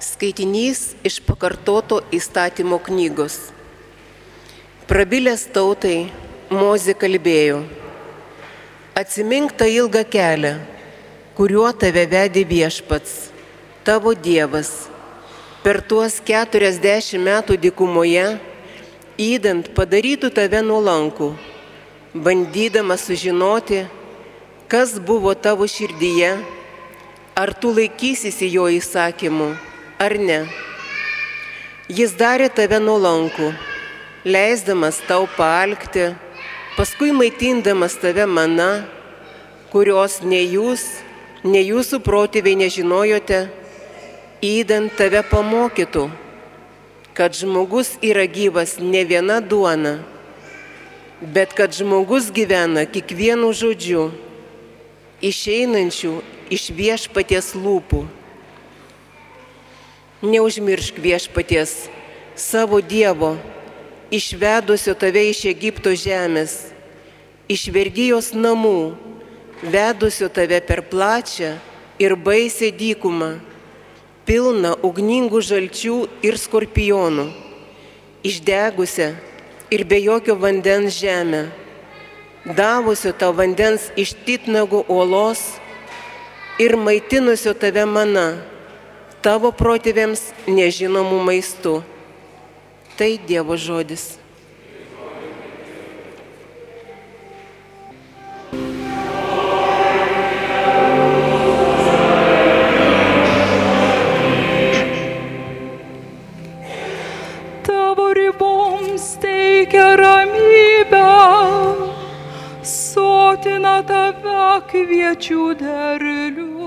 Skaitinys iš pakartoto įstatymo knygos. Prabilęs tautai, Mozi kalbėjo, atsimink tą ilgą kelią, kuriuo tave vedė viešpats, tavo Dievas. Per tuos keturiasdešimt metų dykumoje, įdant padarytų tave nuolankų, bandydama sužinoti, kas buvo tavo širdyje, ar tu laikysiesi jo įsakymų, ar ne. Jis darė tave nuolankų, leisdamas tau paalkti, paskui maitindamas tave mana, kurios ne jūs, ne jūsų protėviai nežinojote, įdant tave pamokytų, kad žmogus yra gyvas ne viena duona, bet kad žmogus gyvena kiekvienu žodžiu, išeinančių iš viešpaties lūpų. Neužmiršk viešpaties savo Dievo, išvedusio tave iš Egipto žemės, iš vergyjos namų, vedusio tave per plačią ir baisę dykumą, pilną ugningų žalčių ir skorpionų, išdegusią ir be jokio vandens žemę, davusio tau vandens iš titnagų uolos ir maitinusio tave mana, tavo protėviams nežinomų maistų. Tai Dievo žodis. Tavo riboms teikia ramybę, sotina tave kviečių derlių.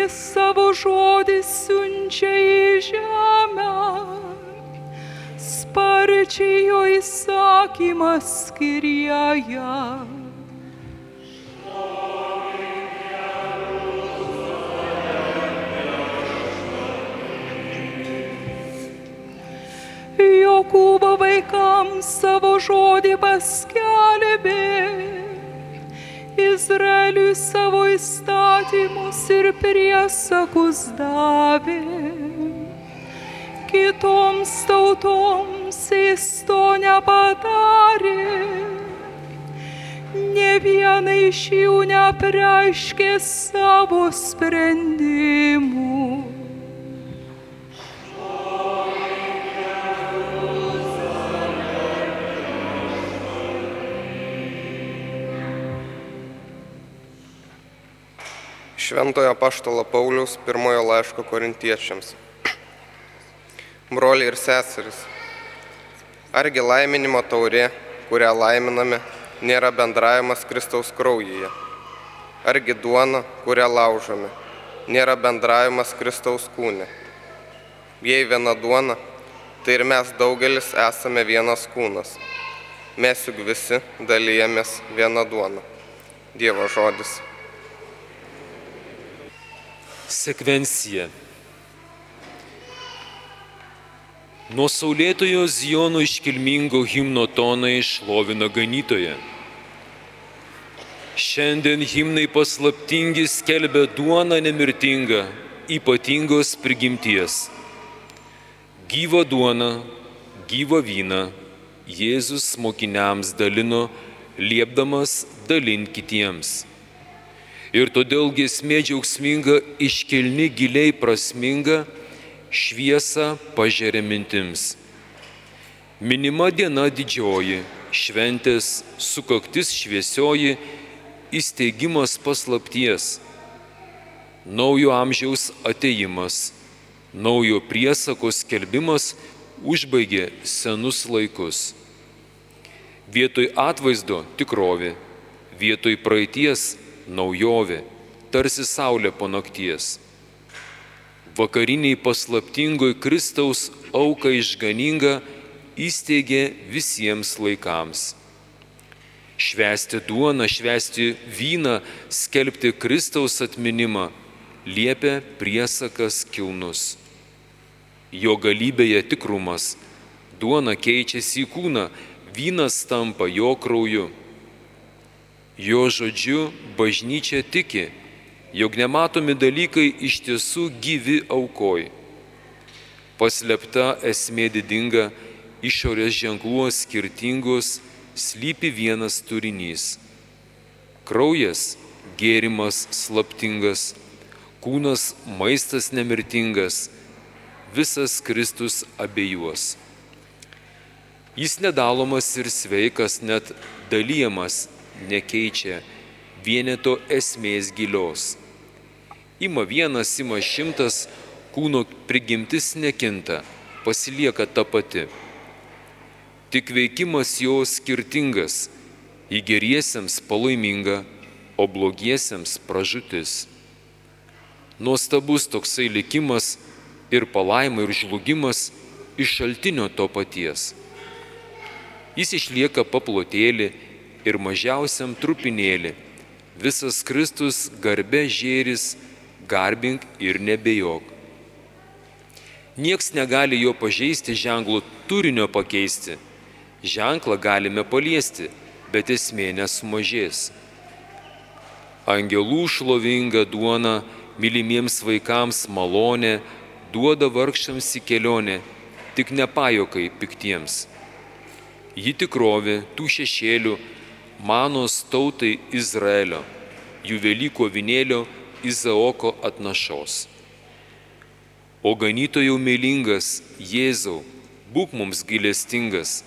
Į savo žodį siunčia į žemę, sparčiai jo įsakymas skirėja. Jokūbo vaikams savo žodį paskelbė, Izraeliui savo įstatymus ir priesakus davė. Kitoms tautoms jis to nepadarė, ne viena iš jų nepreiškė savo sprendimų. Šventojo Paštalo Pauliaus pirmojo laiško korintiečiams. Broliai ir seseris, argi laiminimo taurė, kurią laiminame, nėra bendravimas Kristaus kraujyje? Argi duona, kurią laužome, nėra bendravimas Kristaus kūne? Jei viena duona, tai ir mes daugelis esame vienas kūnas. Mes juk visi dalyjamės vieną duoną. Dievo žodis. Sekvencija. Nuo saulėtojo Ziono iškilmingo himno tonai šlovina ganytoje. Šiandien himnai paslaptingi skelbia duoną nemirtingą, ypatingos prigimties. Gyva duona, gyva vyna Jėzus mokiniams dalino, liepdamas dalinti kitiems. Ir todėl giesmė džiaugsminga, iškilni giliai prasminga, šviesa pažiūrė mintims. Minima diena didžioji, šventės sukaktis šviesioji, įsteigimas paslapties, naujo amžiaus ateimas, naujo priesakos skelbimas užbaigė senus laikus. Vietoj atvaizdo tikrovė, vietoj praeities naujovė, tarsi saulė po nakties. Vakariniai paslaptingoj Kristaus auka išganinga įsteigė visiems laikams. Švesti duoną, švesti vyną, skelbti Kristaus atminimą liepia priesakas kilnus. Jo galybėje tikrumas, duona keičiasi į kūną, vynas tampa jo krauju. Jo žodžiu bažnyčia tiki, jog nematomi dalykai iš tiesų gyvi aukoj. Paslėpta esmė didinga, išorės ženkluos skirtingos, slypi vienas turinys. Kraujas - gėrimas slaptingas, kūnas - maistas nemirtingas, visas Kristus abiejuos. Jis nedalomas ir sveikas, net dalyjamas nekeičia vieneto esmės gilios. Ima vienas, ima šimtas, kūno prigimtis nekinta, pasilieka ta pati. Tik veikimas jo skirtingas, į geriesiems palaiminga, o blogiesiems pražutis. Nuostabus toksai likimas ir palaima ir žlugimas iš šaltinio to paties. Jis išlieka paplotėlį ir mažiausiam trupinėlį. Visas Kristus garbė žėris, garbink ir nebejok. Niekas negali jo pažeisti ženklų turinio pakeisti. Ženklą galime paliesti, bet esmė nesumažės. Angelų šlovinga duona mylimiems vaikams malonė duoda vargšams į kelionę, tik nepajokai piktiems ji tikrovė tų šešėlių manos tautai Izraelio, jų Velyko vinėlio Izaoko atnašos. O ganytojau meilingas Jėzau, būk mums gilestingas,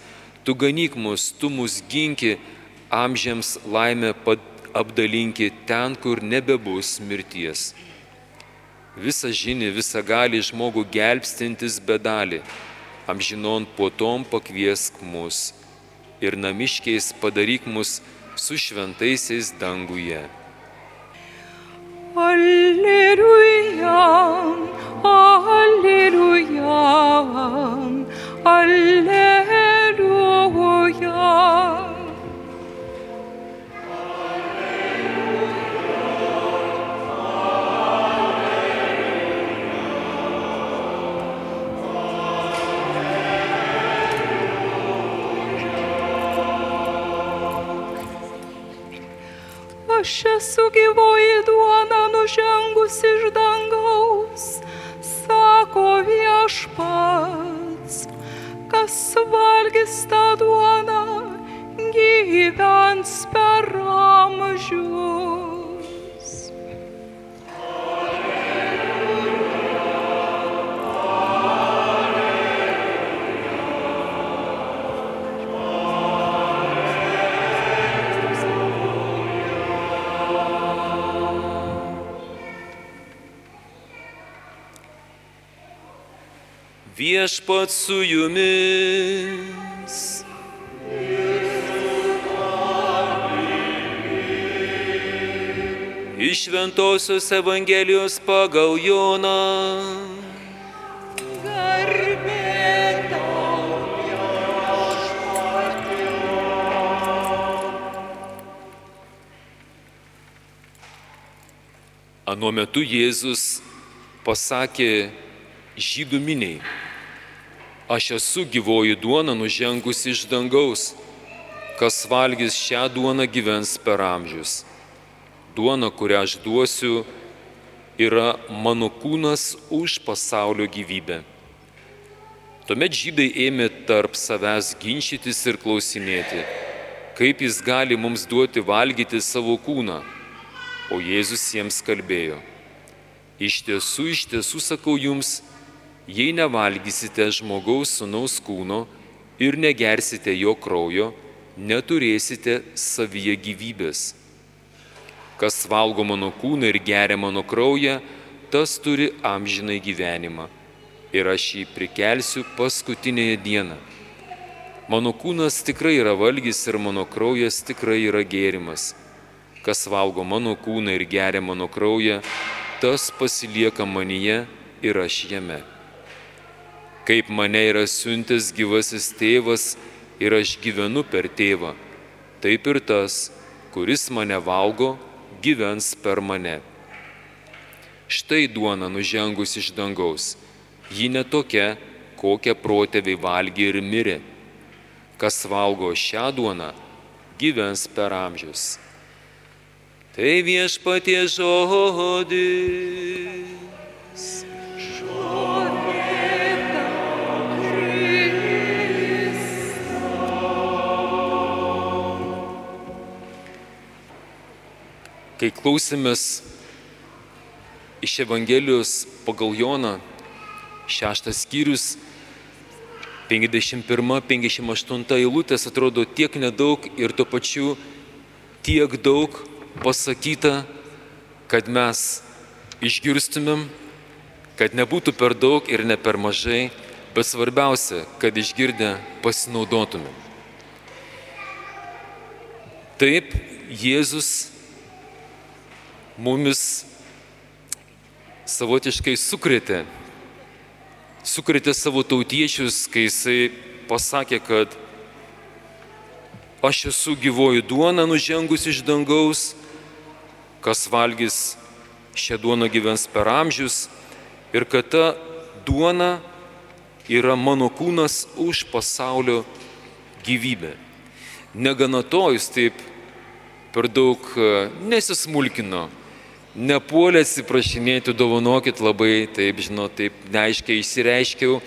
tu ganyk mus, tu mus ginki, amžiams laimę apdalinki ten, kur nebebus mirties. Visa žini, visa gali žmogų gelbstintis bedalį amžinon puotom pakviesk mus ir namiškiais padaryk mus su šventaisiais danguje. Alleluja, alleluja, alleluja. Aš esu gyvoji duona nužengus iš dangaus, sako viešpats, kas valgys tą duoną, gyvens per amžius. Viešpat su jumis. Iš Ventosios Evangelijos pagal Joną. Anuo metu Jėzus pasakė žydų miniai, aš esu gyvoji duona nužengusi iš dangaus, kas valgys šią duoną gyvens per amžius. Duona, kurią aš duosiu, yra mano kūnas už pasaulio gyvybę. Tuomet žydai ėmė tarp savęs ginčytis ir klausinėti, kaip jis gali mums duoti valgyti savo kūną. O Jėzus jiems kalbėjo, iš tiesų, iš tiesų sakau jums, jei nevalgysite žmogaus sunaus kūno ir negersite jo kraujo, neturėsite savyje gyvybės. Kas valgo mano kūną ir geria mano kraują, tas turi amžinai gyvenimą. Ir aš jį prikelsiu paskutinėje dieną. Mano kūnas tikrai yra valgys ir mano kraujas tikrai yra gėrimas. Kas valgo mano kūną ir geria mano kraują, tas pasilieka manyje ir aš jame kaip mane yra siuntęs gyvasis tėvas ir aš gyvenu per tėvą, taip ir tas, kuris mane valgo, gyvens per mane. Štai duona nužengus iš dangaus, ji netokia, kokią protėviai valgė ir mirė. Kas valgo šią duoną, gyvens per amžius. Tai viešpatie žodis. Kai klausėmės iš Evangelijos pagal Joną, šeštas skyrius, 51-58 eilutės atrodo tiek nedaug ir tuo pačiu tiek daug pasakyta, kad mes išgirstumėm, kad nebūtų per daug ir ne per mažai, bet svarbiausia, kad išgirdę pasinaudotumėm. Taip, Jėzus mumis savotiškai sukrėtė, sukrėtė savo tautiečius, kai jisai pasakė, kad aš esu gyvoji duona nužengus iš dangaus, kas valgys šią duoną gyvens per amžius ir kad ta duona yra mano kūnas už pasaulio gyvybę. Negana to, jis taip per daug e, nesismulkino, nepuolė atsiprašinėti, dovanokit labai, taip, žinot, taip neaiškiai išsireiškiau,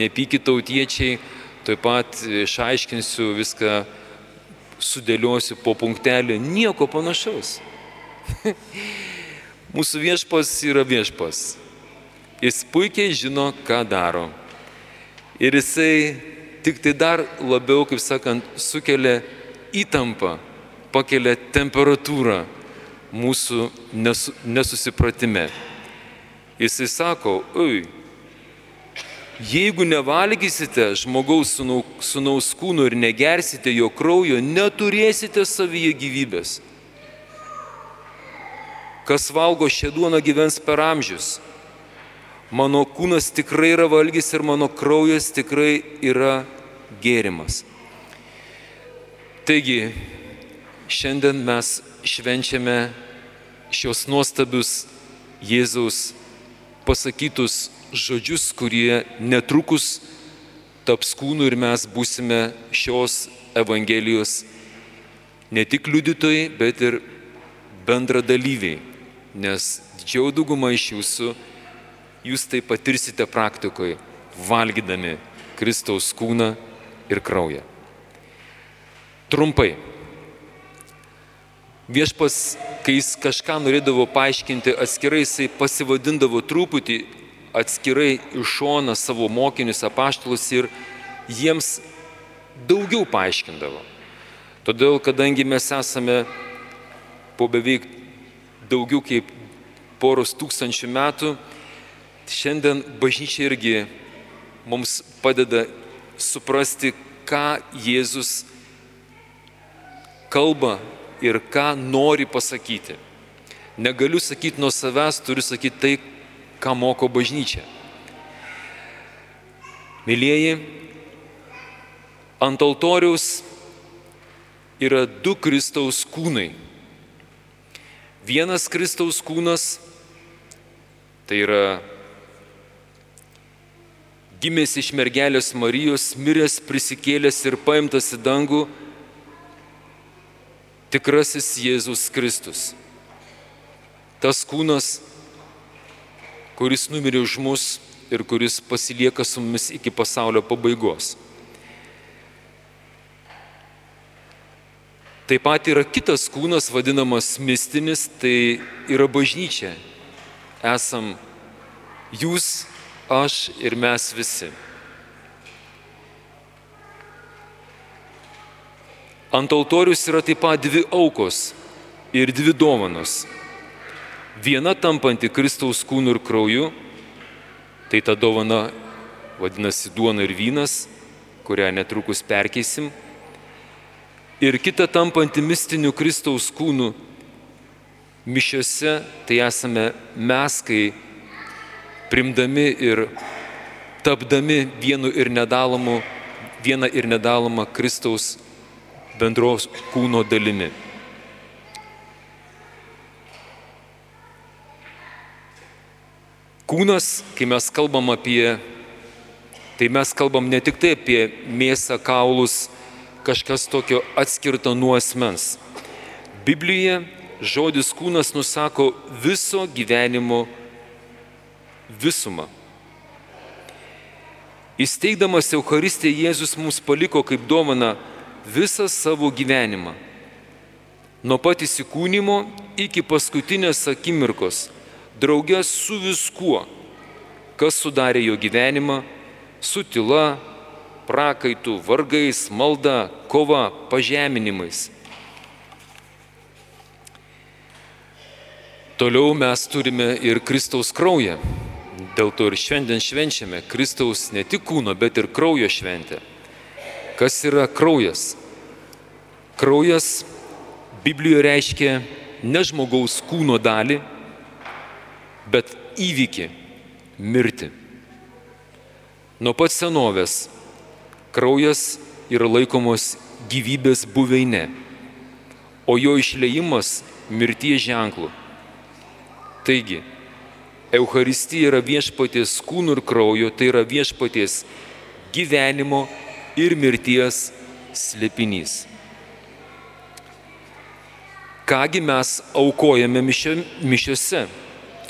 nepykit tautiečiai, taip pat išaiškinsiu viską, sudėliosiu po punktelį, nieko panašaus. Mūsų viešpas yra viešpas. Jis puikiai žino, ką daro. Ir jisai tik tai dar labiau, kaip sakant, sukelia įtampą, pakelia temperatūrą mūsų nesu, nesusipratime. Jisai sako, oi, jeigu nevalgysite žmogaus sunaus kūno ir negersite jo kraujo, neturėsite savyje gyvybės. Kas valgo šią duoną gyvens per amžius. Mano kūnas tikrai yra valgys ir mano kraujas tikrai yra gėrimas. Taigi, šiandien mes švenčiame šios nuostabius Jėzaus pasakytus žodžius, kurie netrukus taps kūnu ir mes būsime šios Evangelijos ne tik liudytojai, bet ir bendradalyviai nes didžioji dauguma iš jūsų, jūs tai patirsite praktikoje, valgydami Kristaus kūną ir kraują. Trumpai. Viešpas, kai jis kažką norėdavo paaiškinti atskirai, jisai pasivadindavo truputį atskirai iš šoną savo mokinius apaštalus ir jiems daugiau paaiškindavo. Todėl, kadangi mes esame po beveik daugiau kaip poros tūkstančių metų, šiandien bažnyčia irgi mums padeda suprasti, ką Jėzus kalba ir ką nori pasakyti. Negaliu sakyti nuo savęs, turiu sakyti tai, ką moko bažnyčia. Mėlyjeji, ant altoriaus yra du Kristaus kūnai Vienas Kristaus kūnas tai yra gimęs iš mergelės Marijos, miręs, prisikėlęs ir paimtas į dangų tikrasis Jėzus Kristus. Tas kūnas, kuris numirė už mus ir kuris pasilieka su mumis iki pasaulio pabaigos. Taip pat yra kitas kūnas vadinamas mistinis, tai yra bažnyčia. Esam jūs, aš ir mes visi. Ant altorius yra taip pat dvi aukos ir dvi dovanos. Viena tampanti Kristaus kūnų ir krauju, tai ta dovana vadinasi duona ir vynas, kurią netrukus perkeisim ir kita tampanti mistiniu Kristaus kūnu mišiose, tai esame mes, kai primdami ir tapdami vienu ir nedalomu, viena ir nedaloma Kristaus bendros kūno dalimi. Kūnas, kai mes kalbam apie, tai mes kalbam ne tik tai apie mėsą, kaulus, kažkas tokio atskirto nuo asmens. Biblijoje žodis kūnas nusako viso gyvenimo visumą. Įsteigdamas Eucharistiją Jėzus mums paliko kaip dovana visą savo gyvenimą. Nuo pat įsikūnymo iki paskutinės akimirkos, draugės su viskuo, kas sudarė jo gyvenimą, su tyla, prakaitų, vargais, malda, kova, pažeminimais. Toliau mes turime ir Kristaus kraują. Dėl to ir šiandien švenčiame Kristaus ne tik kūno, bet ir kraujo šventę. Kas yra kraujas? Kraujas Biblijoje reiškia ne žmogaus kūno dalį, bet įvykį - mirti. Nuo pat senovės kraujas yra laikomos gyvybės buveinė, o jo išleimas mirties ženklu. Taigi, Euharistija yra viešpaties kūnų ir kraujo, tai yra viešpaties gyvenimo ir mirties slėpinys. Kągi mes aukojame mišiose,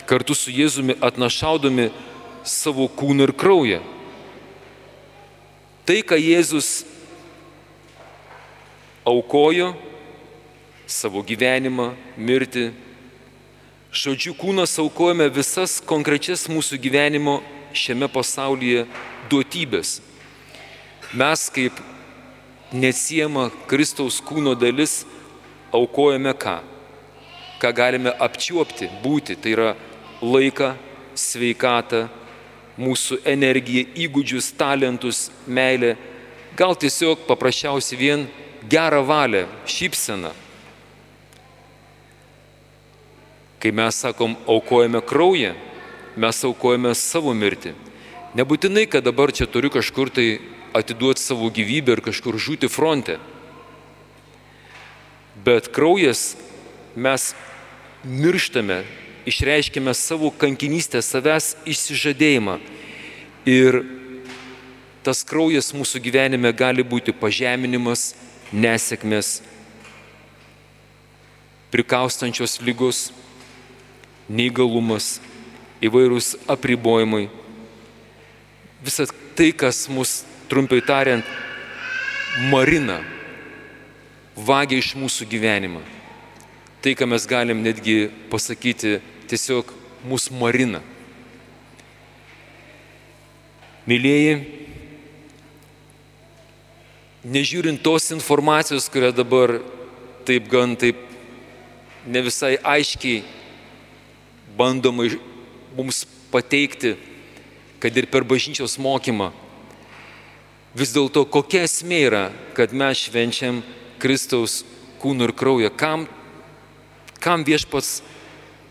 kartu su Jėzumi atnašaudami savo kūną ir kraują. Tai, ką Jėzus aukojo, savo gyvenimą, mirtį, žodžiu, kūnas aukojame visas konkrečias mūsų gyvenimo šiame pasaulyje duotybės. Mes kaip neatsiema Kristaus kūno dalis aukojame ką? Ką galime apčiuopti, būti, tai yra laiką, sveikatą, mūsų energiją, įgūdžius, talentus, meilę, gal tiesiog paprasčiausiai vien gerą valią, šypseną. Kai mes sakom, aukojame kraują, mes aukojame savo mirtį. Nebūtinai, kad dabar čia turiu kažkur tai atiduoti savo gyvybę ir kažkur žūti fronte. Bet kraujas mes mirštame išreiškime savo kankinystę, savęs išsižadėjimą. Ir tas kraujas mūsų gyvenime gali būti pažeminimas, nesėkmės, prikaustančios lygus, neįgalumas, įvairūs apribojimai. Visą tai, kas mus, trumpai tariant, marina, vagia iš mūsų gyvenimą. Tai, ką mes galim netgi pasakyti tiesiog mus marina. Mylėjai, nežiūrint tos informacijos, kurią dabar taip gan taip ne visai aiškiai bandoma mums pateikti, kad ir per bažnyčios mokymą, vis dėlto kokia esmė yra, kad mes švenčiam Kristaus kūną ir kraują, kam, kam viešpats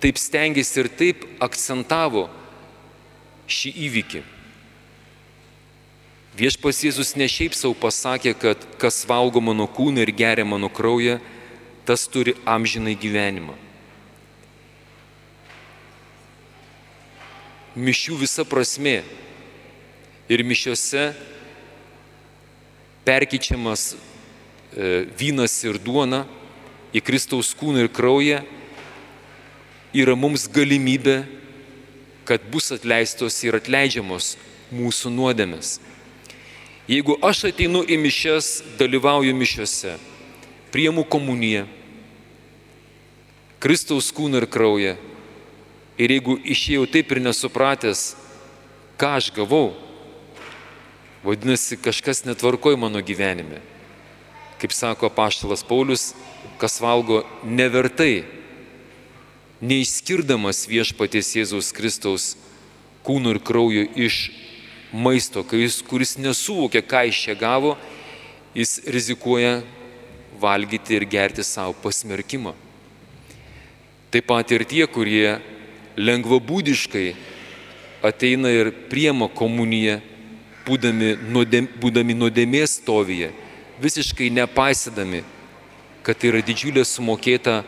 taip stengiasi ir taip akcentavo šį įvykį. Viešpas Jėzus ne šiaip savo pasakė, kad kas valgo mano kūną ir geria mano kraują, tas turi amžinai gyvenimą. Mišių visa prasme ir mišiuose perkyčiamas e, vynas ir duona į Kristaus kūną ir kraują yra mums galimybė, kad bus atleistos ir atleidžiamos mūsų nuodėmės. Jeigu aš ateinu į mišes, dalyvauju mišiuose, priemu komuniją, Kristaus kūną ir kraują, ir jeigu išėjau taip ir nesupratęs, ką aš gavau, vadinasi, kažkas netvarkoj mano gyvenime. Kaip sako paštalas Paulius, kas valgo nevertai neišskirdamas viešpaties Jėzaus Kristaus kūno ir kraujo iš maisto, kuris nesuvokia, ką iš čia gavo, jis rizikuoja valgyti ir gerti savo pasmerkimą. Taip pat ir tie, kurie lengvabūdiškai ateina ir priema komuniją, būdami, nuodėm, būdami nuodėmės stovyje, visiškai nepaisydami, kad tai yra didžiulė sumokėta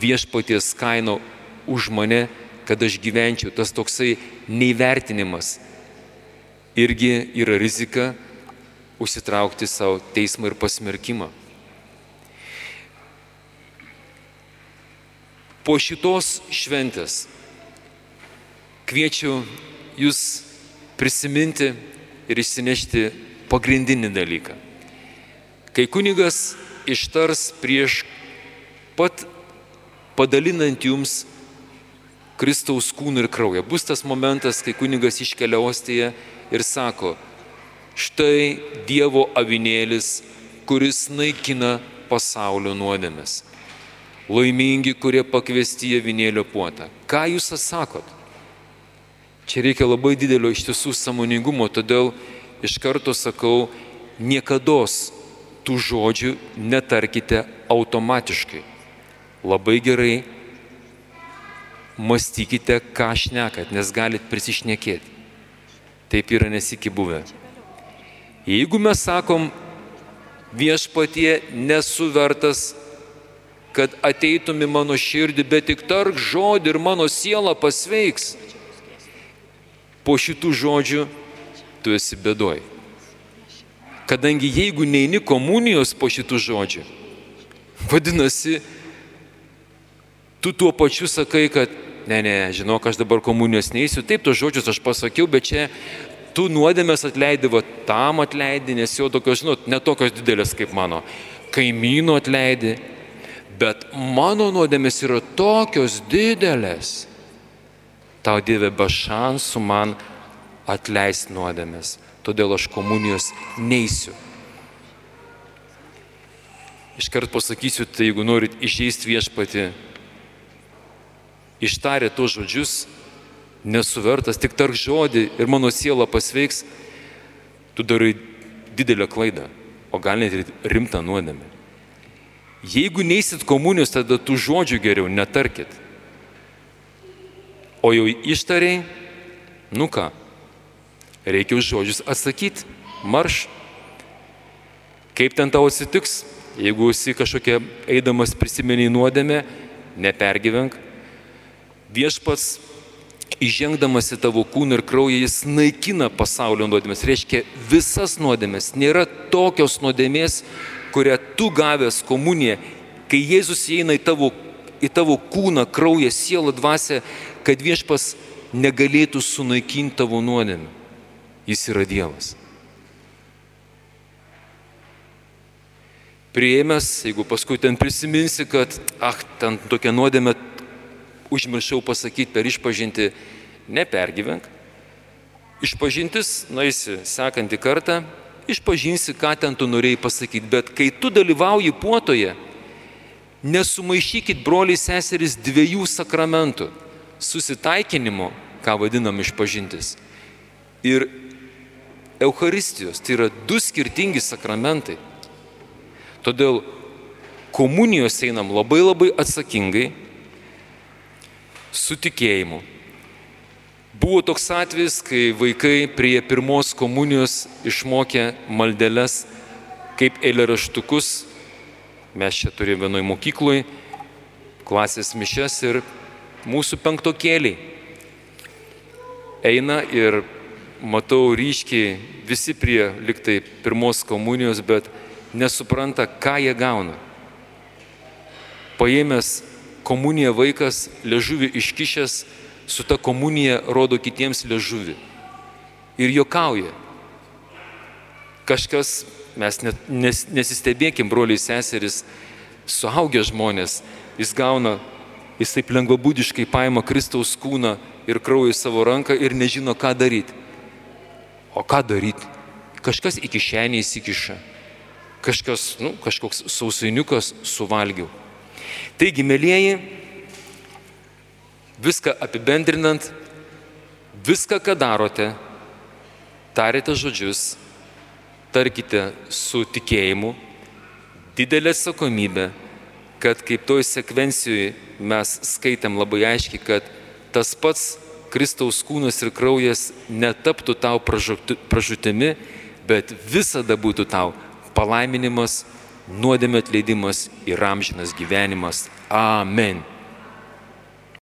viešpaties kaino už mane, kad aš gyvenčiau. Tas toksai neįvertinimas irgi yra rizika užsitraukti savo teismą ir pasmerkimą. po šitos šventės kviečiu jūs prisiminti ir išsinešti pagrindinį dalyką. Kai kunigas ištars prieš pat padalinant jums Kristaus kūną ir kraują. Bus tas momentas, kai kunigas iškelia ostėje ir sako, štai Dievo avinėlis, kuris naikina pasaulio nuodėmės. Laimingi, kurie pakviesti į avinėlio puotą. Ką jūs atsakot? Čia reikia labai didelio iš tiesų samoningumo, todėl iš karto sakau, niekada tų žodžių netarkite automatiškai. Labai gerai mąstykite, ką šnekat, nes galit prisišnekėti. Taip yra nesikį buvę. Jeigu mes sakom, viešpatie nesu vertas, kad ateitum į mano širdį, bet tik tark žodį ir mano siela pasveiks, po šitų žodžių tu esi bedoj. Kadangi jeigu neini komunijos po šitų žodžių, vadinasi, tu tuo pačiu sakai, kad ne, ne, žinok, aš dabar komunijos neįsiu, taip, tos žodžius aš pasakiau, bet čia tu nuodėmės atleidai, va tam atleidai, nes jau tokios, žinot, netokios didelės kaip mano. Kaimynų atleidai, bet mano nuodėmės yra tokios didelės tau Dieve be šansų man atleisti nuodėmės, todėl aš komunijos neįsiu. Iškart pasakysiu, tai jeigu norit išžeisti viešpati, ištarė tuos žodžius, nesuvertas, tik tark žodį ir mano siela pasveiks, tu darai didelę klaidą, o gal net ir rimtą nuodėmę. Jeigu neįsit komunijos, tada tų žodžių geriau netarkit. O jau ištariai, nu ką, reikia už žodžius atsakyti, marš. Kaip ten tau atsitiks, jeigu esi kažkokia eidamas prisimeni nuodėmė, nepergyvenk. Viešpats įžengdamas į tavo kūną ir kraują, jis naikina pasaulio nuodėmės. Reiškia, visas nuodėmės. Nėra tokios nuodėmės, kurią tu gavęs komuniją, kai Jėzus įeina į tavo, į tavo kūną, kraują, sielą, dvasę, kad viešpas negalėtų sunaikinti tavo nuodėmę. Jis yra Dievas. Prieimęs, jeigu paskui ten prisiminsi, kad, ah, ten tokia nuodėmė užmiršau pasakyti per išpažinti, nepergyvenk. Išpažintis, nueisi sekantį kartą, išpažinsi, ką ten tu norėjai pasakyti, bet kai tu dalyvauji puotoje, nesumaišykit broliai seserys dviejų sakramentų susitaikinimo, ką vadinam išpažintis, ir Eucharistijos. Tai yra du skirtingi sakramentai. Todėl komunijos einam labai labai atsakingai, su tikėjimu. Buvo toks atvejis, kai vaikai prie pirmos komunijos išmokė maldeles kaip eilėraštukus. Mes čia turėjome vienoje mokykloje klasės mišes ir mūsų penktokėliai eina ir matau ryškiai visi prie liktai pirmos komunijos, bet nesupranta, ką jie gauna. Paėmęs komuniją vaikas, ležuvį iškišęs, su ta komunija rodo kitiems ležuvį. Ir jokauja. Kažkas, mes net, nes, nesistebėkim, broliai seseris, suaugę žmonės, jis gauna jis taip lengvabūdiškai paima Kristaus kūną ir kraują į savo ranką ir nežino, ką daryti. O ką daryti? Kažkas į kišenį įsikiša, kažkas, nu, kažkoks sausainiukas suvalgiau. Taigi, mėlyjeji, viską apibendrinant, viską, ką darote, tarėte žodžius, tarkite su tikėjimu, didelė atsakomybė kad kaip toj sekvencijoje mes skaitėm labai aiškiai, kad tas pats Kristaus kūnas ir kraujas netaptų tau pražutimi, bet visada būtų tau palaiminimas, nuodėmė atleidimas ir amžinas gyvenimas. Amen.